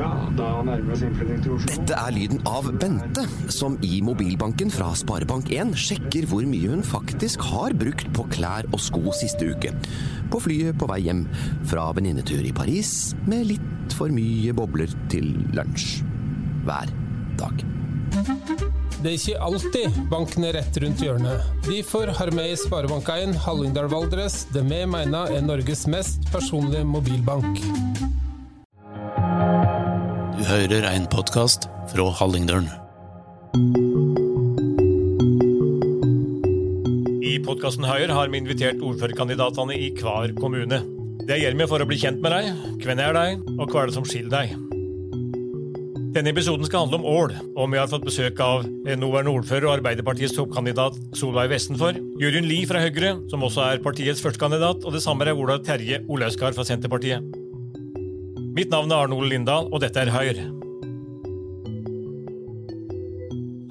Ja, da nærmer vi oss innflytting til Oslo. Dette er lyden av Bente, som i mobilbanken fra Sparebank1 sjekker hvor mye hun faktisk har brukt på klær og sko siste uke. På flyet på vei hjem fra venninnetur i Paris med litt for mye bobler til lunsj. Hver dag. Det er ikke alltid banken er rett rundt hjørnet. Derfor har vi i Sparebank1 Hallingdal Valdres det vi mener er Norges mest personlige mobilbank. Hører en podkast fra Hallingdølen. I podkasten Høyre har vi invitert ordførerkandidatene i hver kommune. Det gjør vi for å bli kjent med deg, hvem er deg, og hva er det som skiller deg. Denne episoden skal handle om Ål, og vi har fått besøk av nåværende ordfører og Arbeiderpartiets toppkandidat Solveig Vestenfor, Jørund Lie fra Høyre, som også er partiets førstekandidat, og det samme er Ola Terje Olauskar fra Senterpartiet. Mitt navn er Arne Ole Lindahl, og dette er Høyre.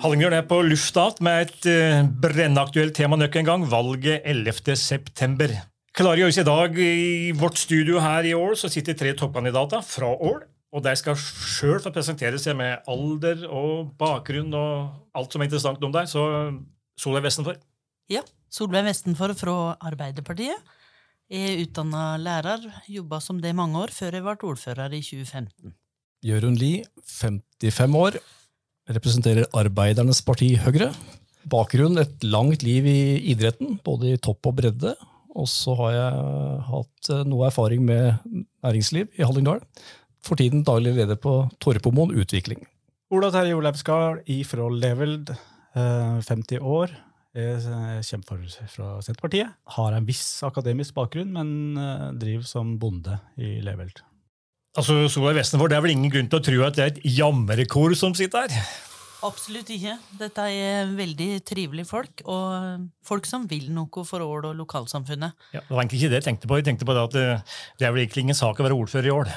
Hallingdal er på lufta med et uh, brennaktuelt tema nok en gang, valget 11. september. Klare gjøres i dag i vårt studio her i Ål så sitter tre toppkandidater fra Ål. Og de skal sjøl få presentere seg med alder og bakgrunn og alt som er interessant om deg. Så Solveig Vestenfor. Ja, Solveig Vestenfor fra Arbeiderpartiet. Jeg er utdanna lærer, jobba som det i mange år, før jeg ble ordfører i 2015. Jørund Lie, 55 år, representerer Arbeidernes parti Høyre. Bakgrunn et langt liv i idretten, både i topp og bredde. Og så har jeg hatt noe erfaring med næringsliv i Hallingdal. For tiden daglig leder på Torpomoen Utvikling. Ola Terje Olevskar ifra Leveld, 50 år. Jeg kjemper fra Senterpartiet. Har en viss akademisk bakgrunn, men driver som bonde i Levelt. Altså, Solveig Vestenfor, Det er vel ingen grunn til å tro at det er et jamrekor som sitter her? Absolutt ikke. Dette er veldig trivelige folk, og folk som vil noe for Ål og lokalsamfunnet. Ja, det var egentlig ikke det jeg tenkte på. Jeg tenkte på det at det, det er vel egentlig ingen sak å være ordfører i Ål?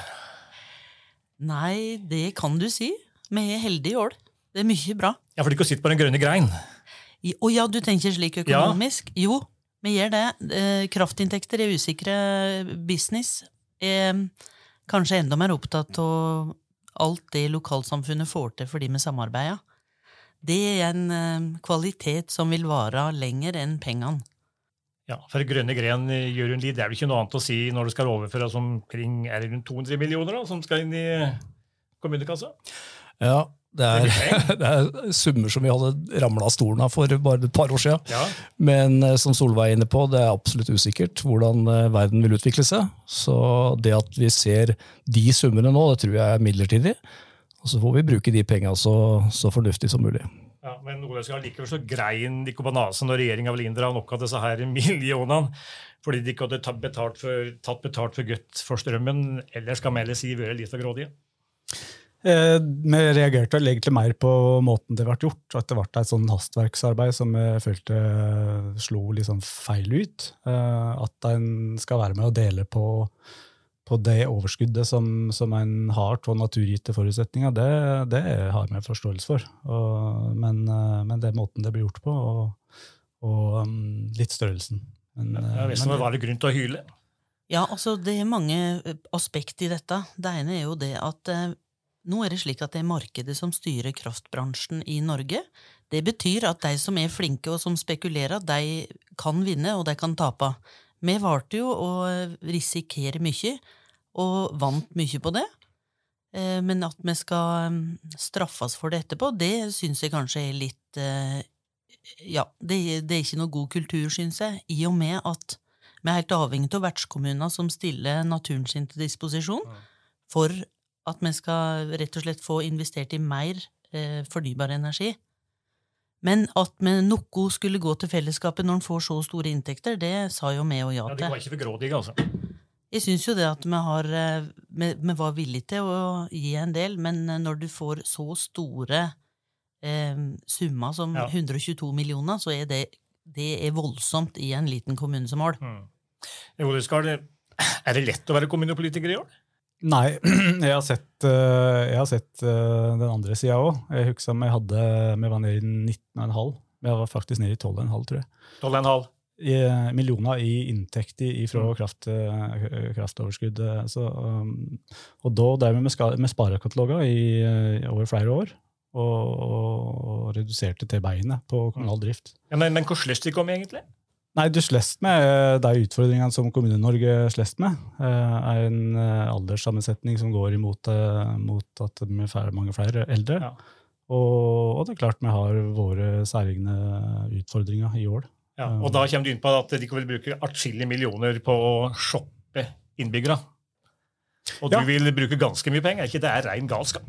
Nei, det kan du si. Vi er heldige i Ål. Det er mye bra. Ja, For du ikke sitter på den grønne grein? Å ja, du tenker slik økonomisk? Ja. Jo, vi gjør det. Eh, kraftinntekter er usikre business. Er kanskje enda mer opptatt av alt det lokalsamfunnet får til for de med samarbeidet. Det er en eh, kvalitet som vil vare lenger enn pengene. Ja, for Grønne gren gjør en lid. Det er vel ikke noe annet å si når det skal overføres omkring er det rundt 200 millioner da, som skal inn i kommunekassa? Ja, det er, det er, summer som vi hadde ramla av stolen av for bare et par år siden. Ja. Men som Solveig er inne på, det er absolutt usikkert hvordan verden vil utvikle seg. Så det at vi ser de summene nå, det tror jeg er midlertidig. Og så får vi bruke de penga så, så fornuftig som mulig. Ja, Men skal likevel så grein ikke på når regjeringa vil inndra noe av disse her millionene fordi de ikke hadde tatt betalt for, tatt betalt for gutt for strømmen, eller skal vi heller si vært litt for grådige? Eh, vi reagerte egentlig mer på måten det ble gjort. At det ble et sånn hastverksarbeid som jeg følte slo litt sånn feil ut. Eh, at en skal være med og dele på, på det overskuddet som, som en har av naturgitte forutsetninger, det, det har vi forståelse for. Og, men, men det er måten det blir gjort på, og, og um, litt størrelsen. Men, ja, hvis det var det grunn til å hyle? Ja, altså Det er mange aspekt i dette. Det ene er jo det at eh, nå er det slik at det er markedet som styrer kraftbransjen i Norge. Det betyr at de som er flinke og som spekulerer, de kan vinne, og de kan tape. Vi valgte jo å risikere mye, og vant mye på det. Men at vi skal straffes for det etterpå, det syns jeg kanskje er litt Ja, det, det er ikke noe god kultur, syns jeg, i og med at vi er helt avhengig av vertskommuner som stiller naturen sin til disposisjon for at vi skal rett og slett få investert i mer eh, fornybar energi. Men at vi noe skulle gå til fellesskapet når en får så store inntekter, det sa jo vi og ja til. Ja, De var ikke for grådige, altså? Jeg syns jo det at vi, har, vi, vi, var villige til å gi en del, men når du får så store eh, summer som ja. 122 millioner, så er det, det er voldsomt i en liten kommune som Ål. Mm. Er det lett å være kommunepolitiker i år? Nei, jeg har sett, jeg har sett den andre sida òg. Jeg husker jeg hadde, vi var nede i 19,5. Vi var faktisk nede i 12,5, tror jeg. 12,5? i, millioner i inntekt fra kraft, eh, kraftoverskudd. eh, Så, um, og da drev vi med, med sparekataloger i, eh, over flere år, og, og reduserte til beinet på kommunal drift. Ja, men, men hvor sløst de kom egentlig? Nei, du slest med eh, de utfordringene som Kommune-Norge slest med. er En eh, alderssammensetning som går imot eh, mot at vi får mange flere eldre. Ja. Og, og det er klart vi har våre særegne utfordringer i år. Ja, og da kommer du inn på at de vil bruke atskillige millioner på å shoppe innbyggere. Og du Ja. vil bruke ganske mye penger. Er ikke det er rein galskap?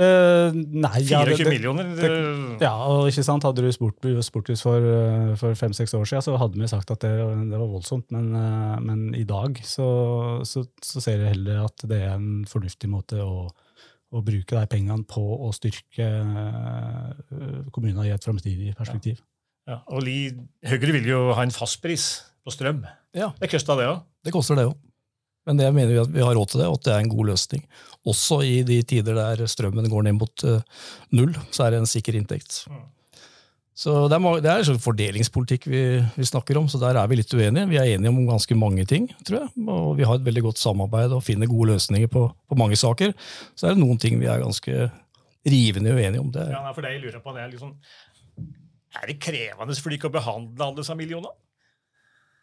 Eh, nei, ja, 24 det- det- millioner? det- Ja, og ikke sant, Hadde du spurt Sporthus for, eh, for fem-seks år siden, så hadde vi sagt at det, det var voldsomt. Men, eh, men i dag så, så, så ser jeg heller at det er en fornuftig måte å, å bruke de pengene på å styrke kommunene i et framtidig perspektiv. ja, og Li, Høyre vil jo ha en fastpris på strøm. Ja. Det koster det òg. Det koster det òg. Men det mener vi at vi har råd til det, og at det er en god løsning. Også i de tider der strømmen går ned mot eh, null, så er det en sikker inntekt. Så det er, en fordelingspolitikk vi, vi snakker om, så der er vi litt uenige. Vi er enige om ganske mange ting, tror jeg, og vi har et veldig godt samarbeid og finner gode løsninger på, på mange saker. Så er det noen ting vi er ganske rivende uenige om. Det, Ja, for det jeg lurer på, det er liksom Er det krevende for dere å behandle alle disse millionene?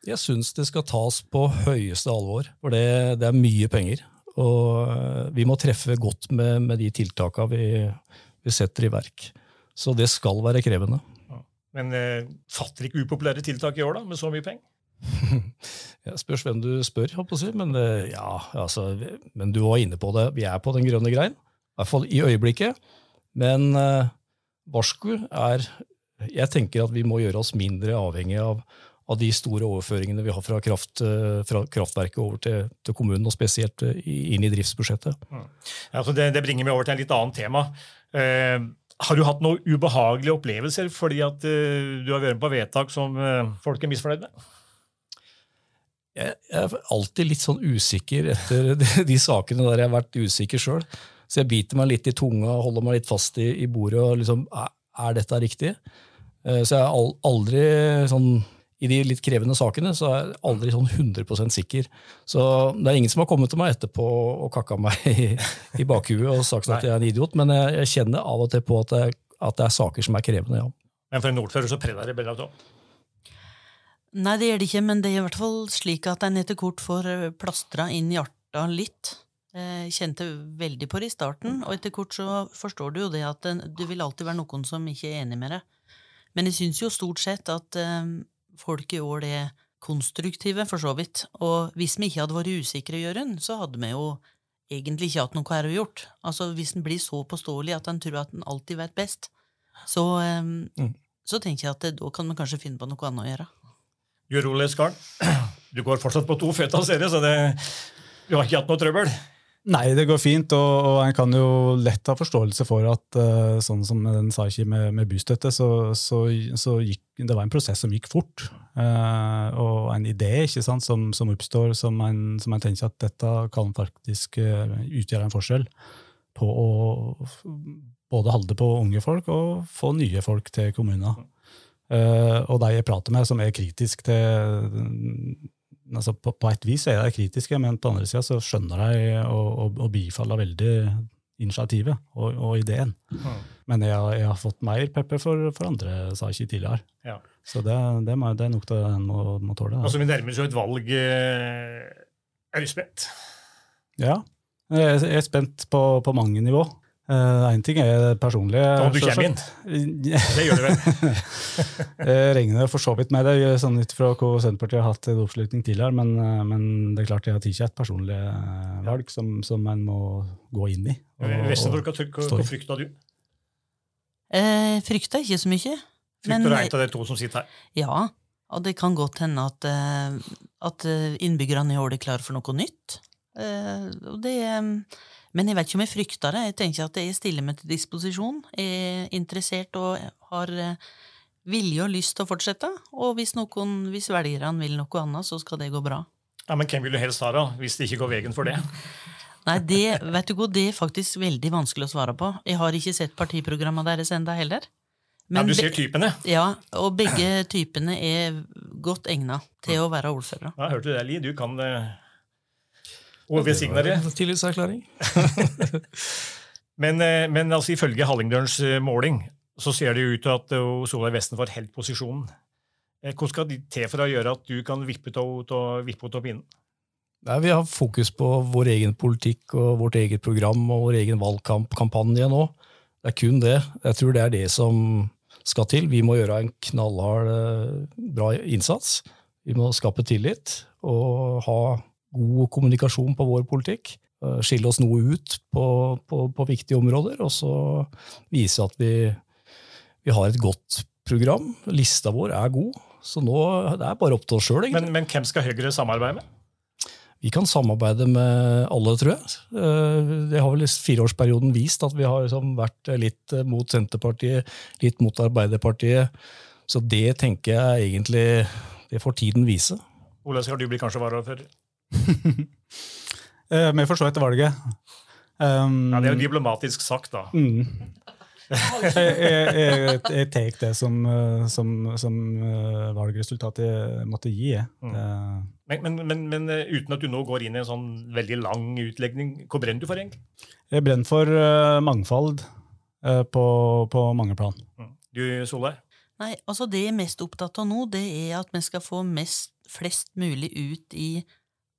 Jeg syns det skal tas på høyeste alvor, for det, det er mye penger. Og eh, vi må treffe godt med, med de tiltakene vi, vi setter i verk. Så det skal være krevende. Men eh, fatter ikke upopulære tiltak i år, da, med så mye penger? Jeg spørs hvem du spør, på. Men, eh, ja, altså, men du var inne på det. Vi er på den grønne grein. I hvert fall i øyeblikket. Men eh, varsku er Jeg tenker at vi må gjøre oss mindre avhengig av, av de store overføringene vi har fra, kraft, eh, fra kraftverket over til, til kommunen, og spesielt eh, inn i driftsbudsjettet. Ja, det, det bringer meg over til en litt annet tema. Eh, har du hatt noen ubehagelige opplevelser fordi at eh, du har vært med på vedtak som eh, folk er misfornøyd med? Jeg, jeg er alltid litt sånn usikker etter de, de sakene der jeg har vært usikker sjøl. Så jeg biter meg litt i tunga og holder meg litt fast i, i bordet. og liksom, er, er dette riktig? Eh, Så jeg er aldri sånn I de litt krevende sakene så er jeg aldri sånn 100% sikker. Så det er ingen som har kommet til meg etterpå og kakka meg i, i bakhuet og sagt at jeg er en idiot, men jeg, jeg kjenner av og til på at er- at det er saker som er krevende, ja. Men for en ordfører så preller det veldig av. Nei, det gjør det ikke, men det er i hvert fall slik at en etter kort får eh, plastra inn hjarta litt. Jeg kjente veldig på det i starten, og etter kort så forstår du jo det at du det vil alltid være noen som ikke er enig med deg. Men jeg syns jo stort sett at eh, folk i år er konstruktive, for så vidt. Og hvis vi ikke hadde vært usikre, Jørund, så hadde vi jo egentlig ikke hatt noe her å gjort. Altså, hvis en blir så påståelig at en tror at en alltid vet best, så, eh, så tenker jeg at det, da kan man kanskje finne på noe annet å gjøre. Gjør Ole Skarn, Du går fortsatt på to føtter, ser jeg, så det, du har ikke hatt noe trøbbel? Nei, det går fint, og, og en kan jo lett ha forståelse for at uh, sånn som den sa ikke med, med bystøtte, så, så, så gikk det var en prosess som gikk fort. Uh, og en idé ikke sant, som, som oppstår, som en, som en tenker at dette kan faktisk uh, utgjøre en forskjell på å både holde på unge folk og få nye folk til kommunen. Og de jeg prater med som er kritiske til altså på, på et vis er de kritiske, men på andre sida så skjønner de og, og, og bifaller veldig initiativet og, og ideen. Men jeg, jeg har fått mer pepper for, for andre saker tidligere. Ja. Så det, det, må, det er nok det en må, må tåle. Altså, Vi nærmer oss jo et valg. eh, Er du spent? ja. Jeg jeg er spent på, på mange nivå. Én ting er det personlige. Om du kommer inn. Det gjør du vel? Jeg regner for så vidt med det, sånn ut fra hvor Senterpartiet har hatt en oppslutning tidligere, men, eh, men det er klart jeg har tatt et personlig eh, valg som, som en må gå inn i. Hva, frykta du? Eh, frykta ikke så mye. Frykter du en av de to som sitter her? Ja, og det kan godt hende at, eh, at eh, innbyggerne i år er klare for noe nytt. Eh, og det, eh, men jeg vet ikke om jeg frykter det. Jeg tenker at jeg stiller meg til disposisjon, er interessert og har eh, vilje og lyst til å fortsette. Og hvis, noen, hvis velgerne vil noe annet, så skal det gå bra. Ja, men Hvem vil du helst ha, da, hvis det ikke går veien for det? Nei, det, vet du hva, det er faktisk veldig vanskelig å svare på. Jeg har ikke sett partiprogrammene deres enda heller. Ja, du ser typene. Ja, og begge typene er godt egna til å være ordførere. Ja, hørte du det, Li? Du kan uh, oversigne det. Tillitserklæring. Men, eh, men altså, ifølge Hallingdørens eh, måling så ser det jo ut til at eh, Solveig Vesten får helt posisjonen. Hvordan skal det til for å gjøre at du kan vippe ut av pinnen? Nei, vi har fokus på vår egen politikk og vårt eget program og vår egen valgkampanje nå. Det er kun det. Jeg tror det er det som skal til. Vi må gjøre en knallhard, bra innsats. Vi må skape tillit og ha god kommunikasjon på vår politikk. Eh, Skille oss noe ut på, på, på viktige områder, og så vise at vi, vi har et godt program. Lista vår er god, så nå det er bare opp til oss sjøl. Men, men hvem skal Høyre samarbeide med? Vi kan samarbeide med alle, tror jeg. Eh, Det har vel fireårsperioden vist at vi har liksom vært litt mot Senterpartiet, litt mot Arbeiderpartiet. Så det tenker jeg egentlig Det får tiden vise. Olaug, skal du bli kanskje varaordfører? Eh, Vi får se etter valget. Um, Ja, det er jo diplomatisk sagt, da. Mm. jeg jeg, jeg, tar det som, eh, som, som eh, valgresultatet måtte gi. Mm. Men, men, men, men uten at du nå går inn i en sånn veldig lang utlegning, hva brenner du for, egentlig? Jeg brenner for uh, mangfold uh, på, på mange plan. Mm. Du, Solveig? Nei, altså Det jeg er mest opptatt av nå, det er at vi skal få mest, flest mulig ut i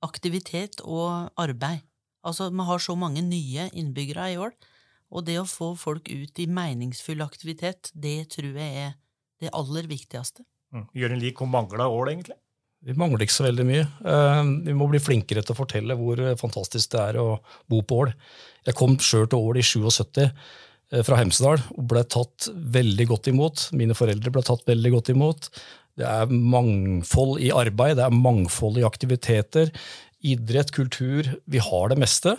aktivitet og arbeid. Altså, Vi har så mange nye innbyggere i Ål, og det å få folk ut i meningsfull aktivitet, det tror jeg er det aller viktigste. Mm. Gjør en lik hvor mangla ål, egentlig? Vi mangler ikke så veldig mye. Eh, Vi må bli flinkere til å fortelle hvor fantastisk det er å bo på Ål. Jeg kom sjøl til Ål i 77 eh, fra Hemsedal og ble tatt veldig godt imot. Mine foreldre ble tatt veldig godt imot. Det er mangfold i arbeid, det er mangfold i aktiviteter. Idrett, kultur. Vi har det meste.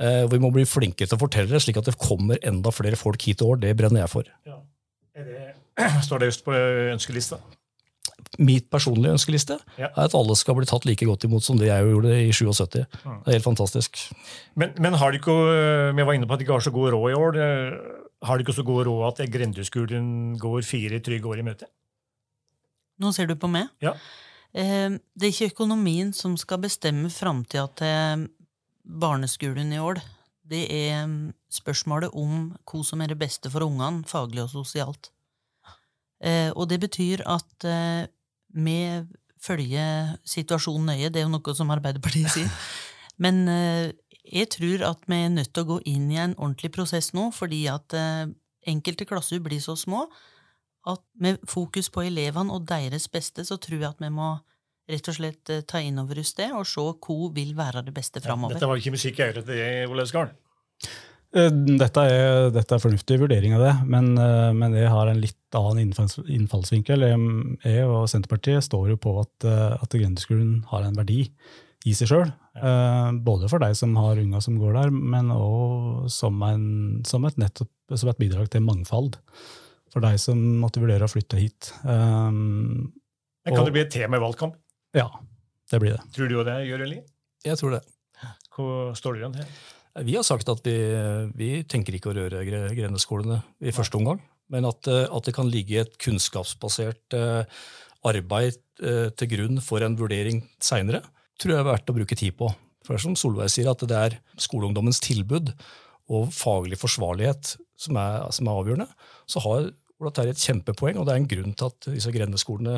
Eh, Vi må bli flinkere til å fortelle det, slik at det kommer enda flere folk hit i år. Det brenner jeg for. Ja. det, står det øst på ønskelista? Mitt personlige ønskeliste Ja. er at alle skal bli tatt like godt imot som det jeg gjorde i 77. Mm. Det er helt fantastisk. Men, men har de ikke, vi var inne på at de ikke har så god råd i år. øh, Har de ikke så god råd at Grendeskolen går fire trygge år i møte? Nå ser du på meg. Ja. Eh, Det er ikke økonomien som skal bestemme framtida til barneskolen i år. Det er mm, spørsmålet om hva som er det beste for ungene, faglig og sosialt. Eh, Og det betyr at eh, vi følger situasjonen nøye. Det er jo noe som Arbeiderpartiet sier. Men jeg tror at vi er nødt til å gå inn i en ordentlig prosess nå, fordi at enkelte klasser blir så små at med fokus på elevene og deres beste, så tror jeg at vi må rett og slett eh, ta inn over oss det og se hva vil være det beste framover. Dette var ikke musikk i øret til deg, Ole Øsgarden. Eh, Dette er, dette er fornuftig vurdering av det, men, eh, men jeg har en litt annen innfalls, innfallsvinkel. Jeg, jeg og Senterpartiet står jo på at, at Grendeskolen har en verdi i seg sjøl. Både for deg som har unger som går der, men òg som, som, som et bidrag til mangfold. For deg som måtte vurdere å flytte hit. Um, Men kan Og- det bli et tema i valgkamp? ja, det blir det. Tror du det, Jørgen Lie? Jeg tror det. Hvor står det her? Vi har sagt at vi, vi tenker ikke å røre gre- grendeskolene i første omgang, men at, eh, at det kan ligge et kunnskapsbasert eh, arbeid eh, til grunn for en vurdering seinere, tror jeg er verdt å bruke tid på. For det er som Solveig sier, at det er skoleungdommens tilbud og faglig forsvarlighet som er, som er avgjørende. Så har Ola er et kjempepoeng, og det er en grunn til at disse grendeskolene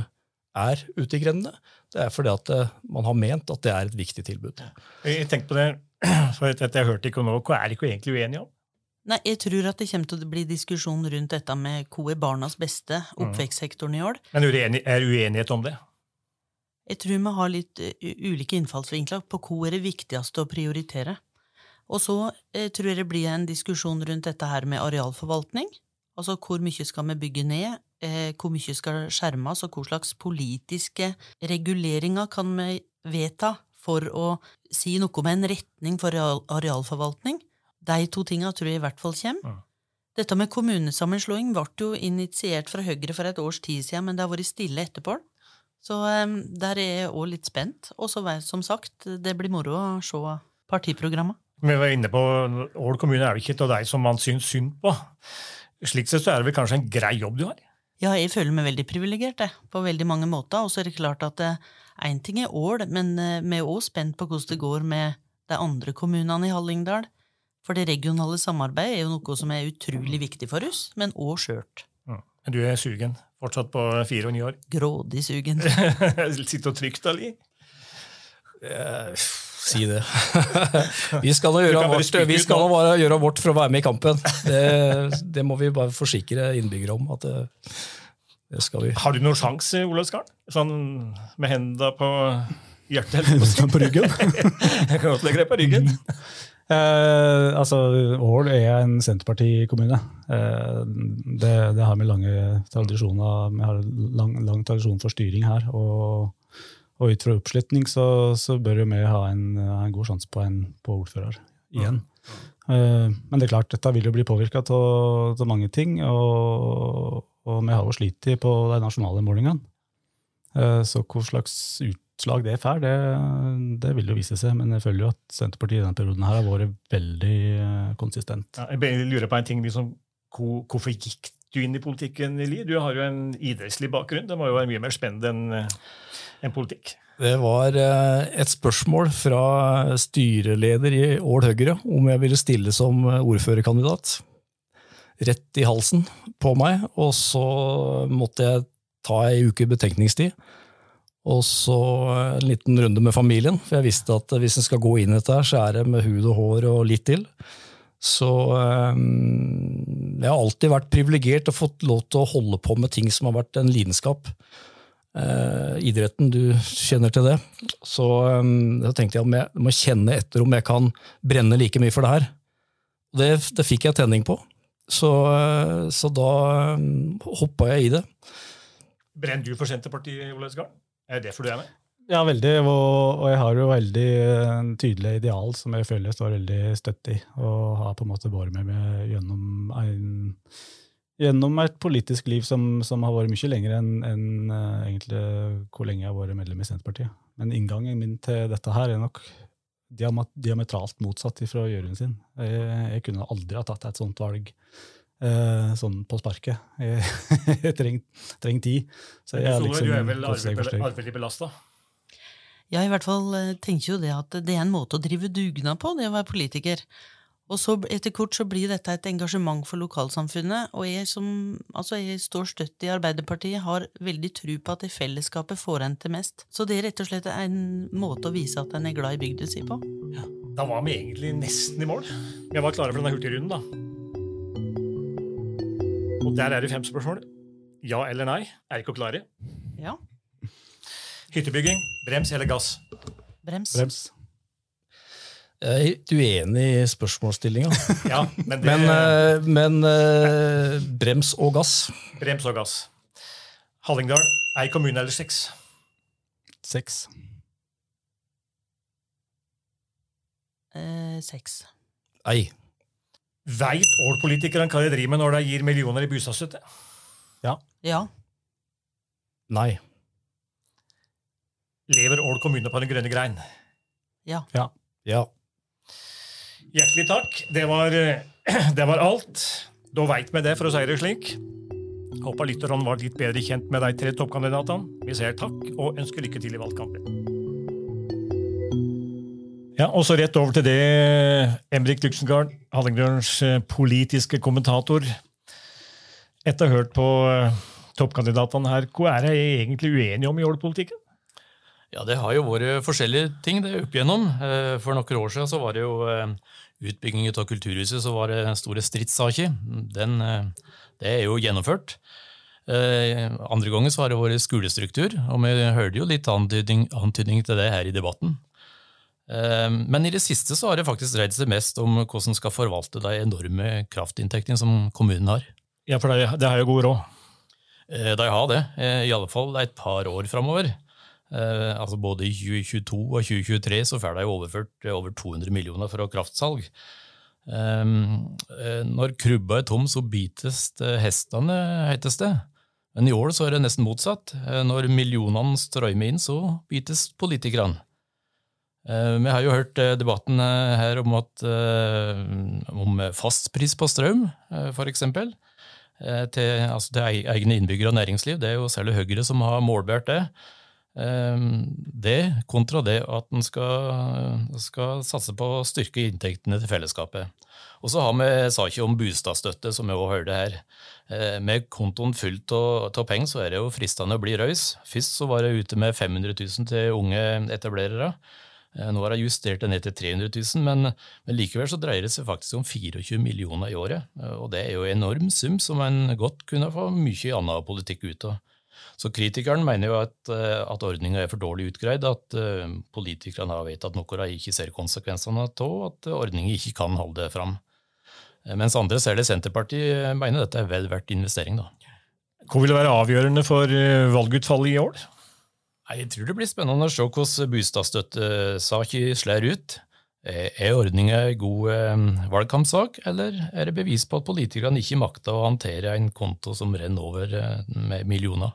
er ute i grendene. Det er fordi at eh, man har ment at det er et viktig tilbud. Jeg tenkte på det, for dette jeg hørte ikke nå. Hva er dere egentlig uenige om? Nei, jeg tror at det kommer til å bli diskusjon rundt dette med hva er barnas beste, oppvekstsektoren i år. Men er uenighet om det? Jeg tror vi har litt eh, ulike innfallsvinkler på hva er det viktigste å prioritere. Og så eh, tror jeg det blir en diskusjon rundt dette her med arealforvaltning. Altså hvor mye skal vi bygge ned, eh, hvor mye skal skjermes, og hva slags politiske reguleringer kan vi vedta for å si noe om en retning for arealforvaltning. De to tinga tror jeg i hvert fall kommer. Ja. Dette med kommunesammenslåing ble jo initiert fra Høyre for et års tid siden, men det har vært stille etterpå. Så um, der er jeg òg litt spent. Og så som sagt, det blir moro å se partiprogrammet. Vi var inne på Ål kommune er det ikke av de som man syns synd på. Slik sett så er det vel kanskje en grei jobb du har? Ja, jeg føler meg veldig privilegert, på veldig mange måter. Og så er det klart at én ting er Ål, men eh, vi er òg spent på hvordan det går med de andre kommunene i Hallingdal. For det regionale samarbeidet er jo noe som er utrolig viktig for oss, men òg skjørt. Mm. Du er sugen? Fortsatt på fire og ni år? Grådig sugen. Sitte og trygt, Ali? Eh, si det. vi skal nå gjøre, vårt, vi skal bare gjøre vårt for å være med i kampen. Det, det må vi bare forsikre innbyggere om. at det, det skal vi. Har du noen sjanse, Olav Skarn? Sånn med hendene på hjertet? Hendene på ryggen? Jeg kan godt legge deg på ryggen. Eh, altså, Ål er en Senterpartikommune. Eh, det, det, har vi lange tradisjoner Vi har lang, lang tradisjon for styring her. Og, og ut fra oppslutning så, så bør vi ha en, en god sjanse på en på ordfører igjen. Mm. Eh, men det er klart, dette vil jo bli påvirka av mange ting. Og, og vi har jo slitt på de nasjonale målingene. Eh, så hva slags utslag det får, det, det, vil jo vise seg. Men jeg føler jo at Senterpartiet i denne perioden her har vært veldig eh, konsistent. Ja, jeg lurer på en ting. Liksom, hvorfor gikk du inn i politikken, Li? Du har jo en idrettslig bakgrunn. Det må jo være mye mer spennende enn eh, en politikk? Det var eh, et spørsmål fra styreleder i Ål Høyre om jeg ville stille som ordførerkandidat. Rett i halsen på meg, og så måtte jeg ta ei uke betenkningstid. Og så en liten runde med familien, for jeg visste at hvis en skal gå inn i dette, her, så er det med hud og hår og litt til. Så um, jeg har alltid vært privilegert og fått lov til å holde på med ting som har vært en lidenskap. Uh, idretten, du kjenner til det. Så um, da tenkte jeg om jeg må kjenne etter om jeg kan brenne like mye for det her. Det, det fikk jeg tenning på. Så, uh, så da um, hoppa jeg i det. Brenner du for Senterpartiet, Ole Esgarden? Er det derfor du er med? Ja, veldig. Og, jeg har jo veldig en tydelig ideal som jeg føler jeg står veldig støtt i. Og har på en måte vært med meg gjennom, en, gjennom et politisk liv som, som, har vært mye lenger enn en, uh, egentlig hvor lenge jeg har vært medlem i Senterpartiet. Men inngangen min til dette her er nok diametralt motsatt fra juryen sin. Jeg, jeg, kunne aldri ha tatt et sånt valg eh, sånn på sparket. Jeg, jeg trenger treng tid. Så jeg, liksom, du er vel arvelig belasta? Ja, i hvert fall eh, tenker jo det at det er en måte å drive dugnad på, det å være politiker. Og så etter kort så blir dette et engasjement for lokalsamfunnet, og jeg som altså jeg står støtt i Arbeiderpartiet, har veldig tru på at det fellesskapet får en til mest. Så det er rett og slett en måte å vise at en er glad i bygda si på. Ja, Da var vi egentlig nesten i mål. Vi var klare for denne hurtigrunden, da. Og der er det fem spørsmål. Ja eller nei. Er ikke klare? Ja. Hyttebygging, brems eller gass? Brems. brems. Jeg er litt uenig i spørsmålsstillinga. ja, men, det... men, uh, men uh, brems og gass. Brems og gass. Hallingdal, ei kommune eller seks? Seks. Uh, seks. Ei. Veit Ål-politikerne hva de driver med når de gir millioner i bostøtte? Ja. ja. Nei. Lever Ål kommune på den grønne grein? Ja. ja. ja. Hjertelig takk. Det var, det var alt. Da veit vi det, for å si det slik. Håper lytterne var litt bedre kjent med de tre toppkandidatene. Vi sier takk og ønsker lykke til i valgkampen. Ja, og så rett over til det, Emrik Luxengard, Hallingdølens eh, politiske kommentator. Etter å ha hørt på eh, toppkandidatene her, hva er de egentlig uenige om i ålpolitikken? Ja, Det har jo vært forskjellige ting det opp igjennom. Eh, for noen år siden så var det jo utbygging av Kulturhuset så var det store stridssaker. Den, det er jo gjennomført. Andre ganger så har det vært skolestruktur, og vi hørte jo litt antydning, antydning til det her i debatten. Men i det siste så har det faktisk dreid seg mest om hvordan skal forvalte de enorme kraftinntektene som kommunen har. Ja, for det, det har jo god råd? Eh, de har det, eh, i alle fall et par år framover. Eh, altså både i 2022 og 2023 så får de overført over 200 millioner fra kraftsalg. Eh, når krubba er tom, så bites hestene, hetes det. Men i år så er det nesten motsatt. Når millionene strømmer inn, så bites politikerne. Eh, vi har jo hørt eh, debatten eh, her om, at, om fastpris på strøm, f.eks. eh, til, altså til egne innbyggere og næringsliv. Det er jo særlig Høyre som har målbært det. Det kontra det at en skal, skal, satse på å styrke inntektene til fellesskapet. Og så har vi saken om bostadstøtte, som vi også hørte her. Med kontoen fullt av penger så er det jo fristende å bli raus. Først så var jeg ute med 500 000 til unge etablerere. Eh, nå har jeg justert det ned til 300 000, men, men, likevel så dreier det seg faktisk om 24 millioner i året. Og det er jo en enorm sum som en godt kunne få mye annen politikk ut av. Så kritikeren mener jo at, eh, at ordninga er for dårlig utgreid, at politikerne har vedtatt noe de ikke ser konsekvensene av, at ordningen ikke kan holde fram. Mens andre, særlig Senterpartiet, mener dette er vel verdt investering. da. Hva vil være avgjørende for valgutfallet i år? Jeg tror det blir spennende å se hvordan bostadstøttesaken slår ut. Er ordninga en god eh, valgkampsak, eller er det bevis på at politikerne ikke makter å håndtere en konto som renner over eh, med millioner?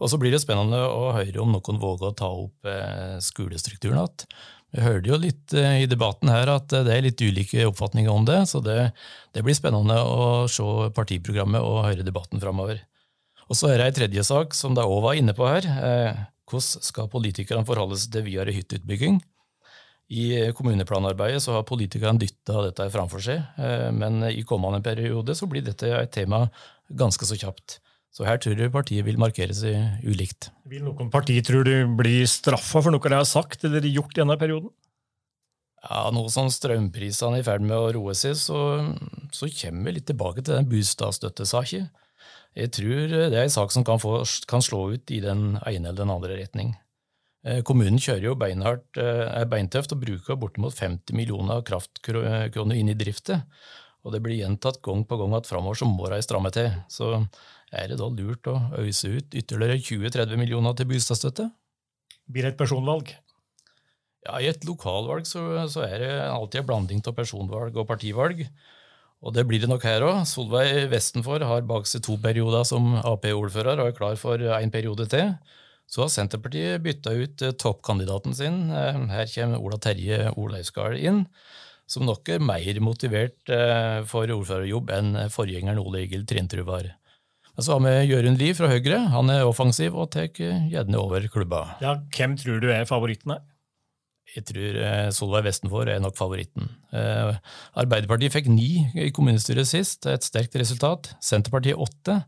Og så blir det spennende å høre om noen våger å ta opp eh, skolestrukturen igjen. Vi hørte jo litt i debatten her at det er litt ulike oppfatninger om det, så det, det blir spennende å se partiprogrammet og høre debatten framover. Og så er det ei tredje sak som de òg var inne på her. Hvordan skal politikerne forholde seg til videre hytteutbygging? I kommuneplanarbeidet så har politikerne dytta dette framfor seg, eh, men i kommende periode så blir dette et tema ganske så kjapt. Så her tror jeg partiet vil markere seg ulikt. Vil noen parti tror du blir straffa for noe de har sagt eller gjort i denne perioden? Ja, Nå som strømprisene er i ferd med å roe seg, så, så kommer vi litt tilbake til den bostadstøttesaken. Jeg tror det er en sak som kan, få, kan, slå ut i den ene eller den andre retning. Eh, kommunen kjører jo beinhardt, eh, er beintøft og bruker bortimot 50 millioner kraftkroner inn i driftet. Og det blir gjentatt gang på gang at framover så må de stramme til. Så er det da lurt å øse ut ytterligere 20-30 millioner til bostadstøtte? Blir det et personvalg? Ja, I et lokalvalg så, så er det alltid en blanding av personvalg og partivalg. Og det blir det nok her òg. Solveig Vestenfor har bak seg to perioder som Ap-ordfører og er klar for en periode til. Så har Senterpartiet bytta ut eh, toppkandidaten sin. Eh, her kommer Ola Terje Olaivskar inn, som nok er mer motivert eh, for ordførerjobb enn forgjengeren Ole Egil Trintrud var. Så har vi Jørund Lie fra Høyre. Han er offensiv og tar gjerne over klubba. Ja, Hvem tror du er favoritten her? Jeg tror eh, Solveig Vestenfor er nok favoritten. Eh, Arbeiderpartiet fikk ni i kommunestyret sist, et sterkt resultat. Senterpartiet åtte.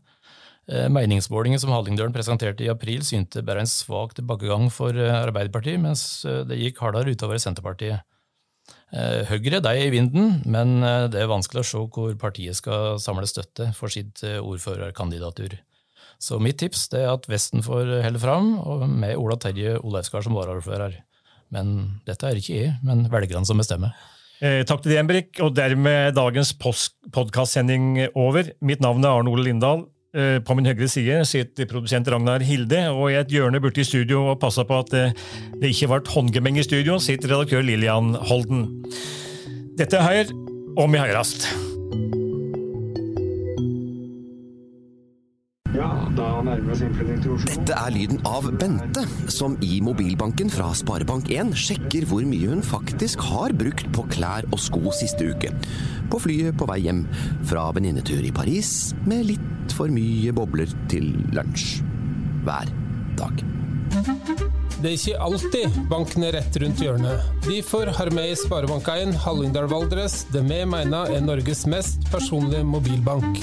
Eh, meningsmålingen som Hallingdølen presenterte i april, synte bare en svak tilbakegang for Arbeiderpartiet, mens det gikk hardere utover Senterpartiet. Høyre de er i vinden, men det er vanskelig å se hvor partiet skal samle støtte for sitt ordførerkandidatur. Så mitt tips er at Vesten får helle fram, med Ola Terje Olaivskar som varaordfører. Men dette er ikke jeg, men velgerne som bestemmer. Eh, takk til deg, Embrik. Og dermed dagens podkastsending over. Mitt navn er Arne Ole Lindahl. Eh, på min høyre side sitter produsent Ragnar Hilde, og i et hjørne i studio og passa på at eh, det ikke ble håndgemeng i studio, sitter redaktør Lillian Holden. Dette er Høyr, og vi høyrast. Dette er lyden av Bente, som i mobilbanken fra Sparebank1 sjekker hvor mye hun faktisk har brukt på klær og sko siste uke. På flyet på vei hjem fra venninnetur i Paris med litt for mye bobler til lunsj. Hver dag. Det er ikke alltid banken er rett rundt hjørnet. Derfor har vi i Sparebank1 Hallingdal Valdres det vi mener er Norges mest personlige mobilbank.